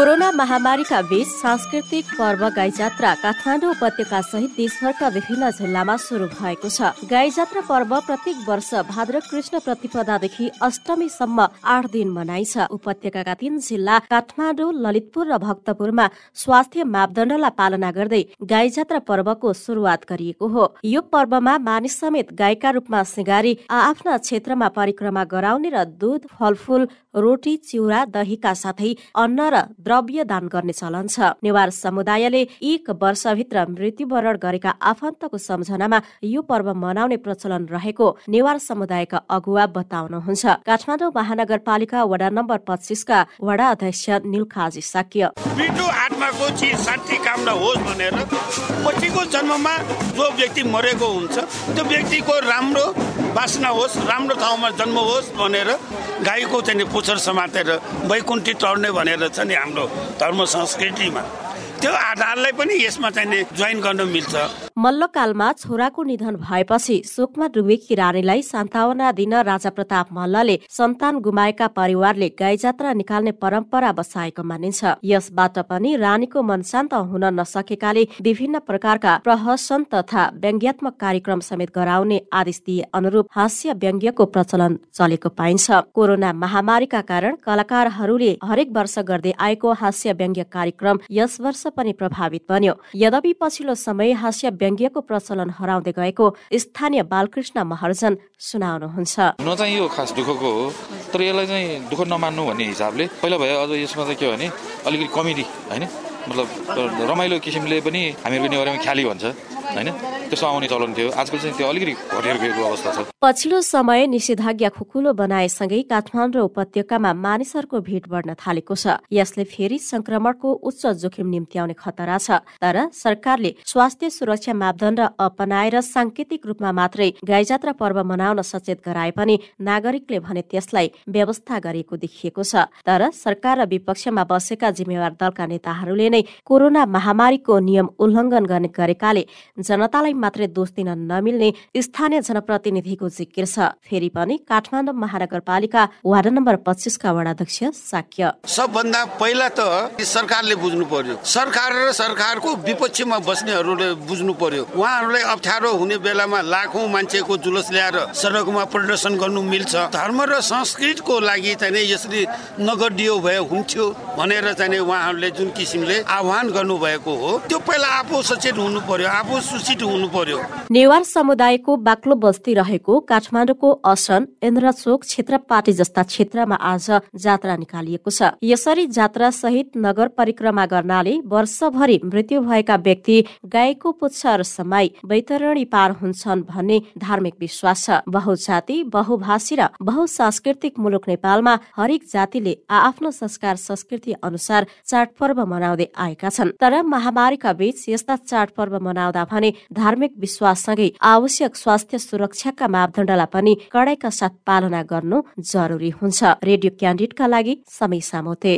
Corona महामारीका बीच सांस्कृतिक पर्व गाई जात्रा काठमाडौँ उपत्यका सहित देशभरका विभिन्न जिल्लामा शुरू भएको छ। गाई जात्रा पर्व प्रत्येक वर्ष भाद्र कृष्ण प्रतिपदादेखि अष्टमीसम्म आठ दिन मनाइन्छ। उपत्यकाका तीन जिल्ला काठमाडौँ ललितपुर र भक्तपुरमा स्वास्थ्य मापदण्डलाई पालना गर्दै गाई जात्रा पर्वको शुरूआत गरिएको हो। यो पर्वमा मानिस समेत गाईका रूपमा सिँगारी आफ्ना क्षेत्रमा परिक्रमा गराउने र दुध फलफूल रोटी चिउरा दहीका साथै अन्न र द्रव्य दान गर्ने चलन छ। नेवार समुदायले एक वर्षभित्र मृत्युवरण गरेका आफन्तको सम्झनामा यो पर्व मनाउने प्रचलन रहेको नेवार समुदायका अगुवा बताउनुहुन्छ। काठमाडौँ महानगरपालिका वडा नम्बर पच्चिसका वडा अध्यक्ष निलखाजी साक्य। आत्माको चिज साठी काम भनेर पछिको जन्ममा जो व्यक्ति मरेको हुन्छ त्यो व्यक्तिको राम्रो बासना होस् राम्रो ठाउँमा जन्म होस् भनेर गाईको चाहिँ पुच्छर समातेर वैकुण्ठी टर्ने भनेर छ नि हाम्रो धर्म संस्कृतिमा त्यो आधारलाई पनि यसमा चाहिँ जोइन गर्न मिल्छ। मल्लकालमा छोराको निधन भएपछि शोकमा डुबेकी रानीलाई सान्तावना दिन राजा प्रताप मल्लले सन्तान गुमाएका परिवारले गाई जात्रा निकाल्ने परम्परा बसाएको मानिन्छ। यसबाट पनि रानीको मन शान्त हुन नसकेकाले विभिन्न प्रकारका प्रहसन तथा व्यङ्ग्यात्मक कार्यक्रम समेत गराउने आदेश दिए अनुरूप हास्य व्यङ्ग्यको प्रचलन चलेको पाइन्छ। कोरोना महामारीका कारण कलाकारहरूले हरेक वर्ष गर्दै आएको हास्य व्यङ्ग्य कार्यक्रम यस वर्ष पनि प्रभावित बन्यो। यद्यपि पछिल्लो समय हास्य व्यङ्ग्यको प्रचलन हराउँदै गएको स्थानीय बालकृष्ण महर्जन सुनाउनुहुन्छ। न चाहिँ यो खास दुःखको हो तर यसलाई चाहिँ दुःख नमान्नु भन्ने हिसाबले पहिला भयो अझ यसमा चाहिँ के भने अलिकति कमेडी होइन? मतलब रमाइलो किसिमले पनि हामीहरूको नेवारीमा ख्याली भन्छ। होइन? त्यसो आउने चलन आजकल चाहिँ त्यो अलिकति घटेर अवस्था छ। पछिल्लो समय निषेधाज्ञा खुकुलो बनाएसँगै काठमाडौँ उपत्यकामा मानिसहरूको भिड बढ्न थालेको छ। यसले फेरि संक्रमणको उच्च जोखिम निम्त्याउने खतरा छ। तर सरकारले स्वास्थ्य सुरक्षा मापदण्ड अपनाएर सांकेतिक रूपमा मात्रै गाईजात्रा पर्व मनाउन सचेत गराए पनि नागरिकले भने त्यसलाई व्यवस्था गरिएको देखिएको छ। तर सरकार र विपक्षमा बसेका जिम्मेवार दलका नेताहरूले नै कोरोना महामारीको नियम उल्लङ्घन गर्ने गरेकाले जनतालाई मात्रै दोष दिन नमिल्ने स्थानीय जनप्रतिनिधिको जिकिर छ। फेरि पनि काठमाडौँ महानगरपालिका वार्ड नम्बर पच्चिसका वडाध्यक्ष साक्य सबभन्दा पहिला त सरकारले बुझ्नु पर्यो। सरकार र सरकारको विपक्षमा बस्नेहरूले बुझ्नु पर्यो। उहाँहरूलाई अप्ठ्यारो हुने बेलामा लाखौँ मान्छेको जुलुस ल्याएर सडकमा प्रदर्शन गर्नु मिल्छ। धर्म र संस्कृतिको लागि चाहिँ यसरी नगरियो भए हुन्थ्यो भनेर चाहिँ उहाँहरूले जुन किसिमले आह्वान गर्नुभएको हो त्यो पहिला आफू सचेत हुनु पर्यो। आफू सूचित हुनु पर्यो। नेवार समुदायको बाक्लो बस्ती रहेको काठमाडौँको असन इन्द्रचोक क्षेत्र पार्टी जस्ता क्षेत्रमा आज जात्रा निकालिएको छ। यसरी जात्रा सहित नगर परिक्रमा गर्नाले वर्षभरि मृत्यु भएका व्यक्ति गाईको पुच्छर समाई वैतरणी पार हुन्छन् भन्ने धार्मिक विश्वास छ। बहुजाति बहुभाषी र बहुसांस्कृतिक मुलुक नेपालमा हरेक जातिले आफ्नो संस्कार संस्कृति अनुसार चाडपर्व मनाउँदै आएका छन्। तर महामारीका बीच यस्ता चाडपर्व मनाउँदा भने धार्मिक विश्वाससँगै आवश्यक स्वास्थ्य सुरक्षाका मापदण्डलाई पनि कडाइका साथ पालना गर्नु जरुरी हुन्छ। रेडियो क्यान्डिडका लागि समय सामोते